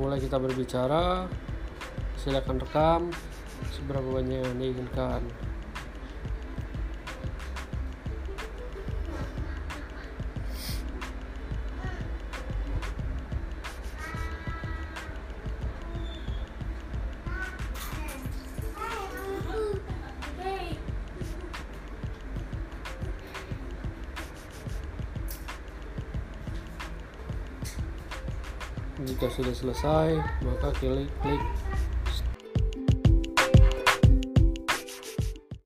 mulai kita berbicara silakan rekam seberapa banyak yang diinginkan jika sudah selesai maka klik klik